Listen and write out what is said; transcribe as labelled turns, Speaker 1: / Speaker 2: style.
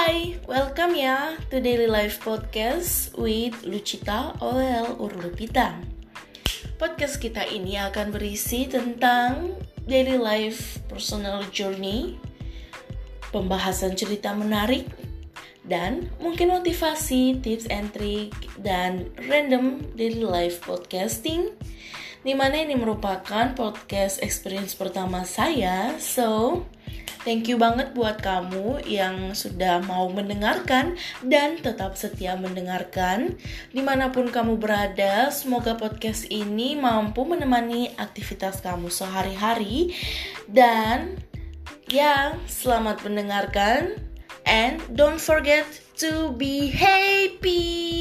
Speaker 1: Hai, welcome ya to Daily Life Podcast with Lucita OL Urlupita. Podcast kita ini akan berisi tentang daily life personal journey, pembahasan cerita menarik, dan mungkin motivasi, tips and trick, dan random daily life podcasting di mana ini merupakan podcast experience pertama saya so Thank you banget buat kamu yang sudah mau mendengarkan dan tetap setia mendengarkan. Di mana pun kamu berada, semoga podcast ini mampu menemani aktivitas kamu sehari-hari. Dan ya, selamat mendengarkan. And don't forget to be happy.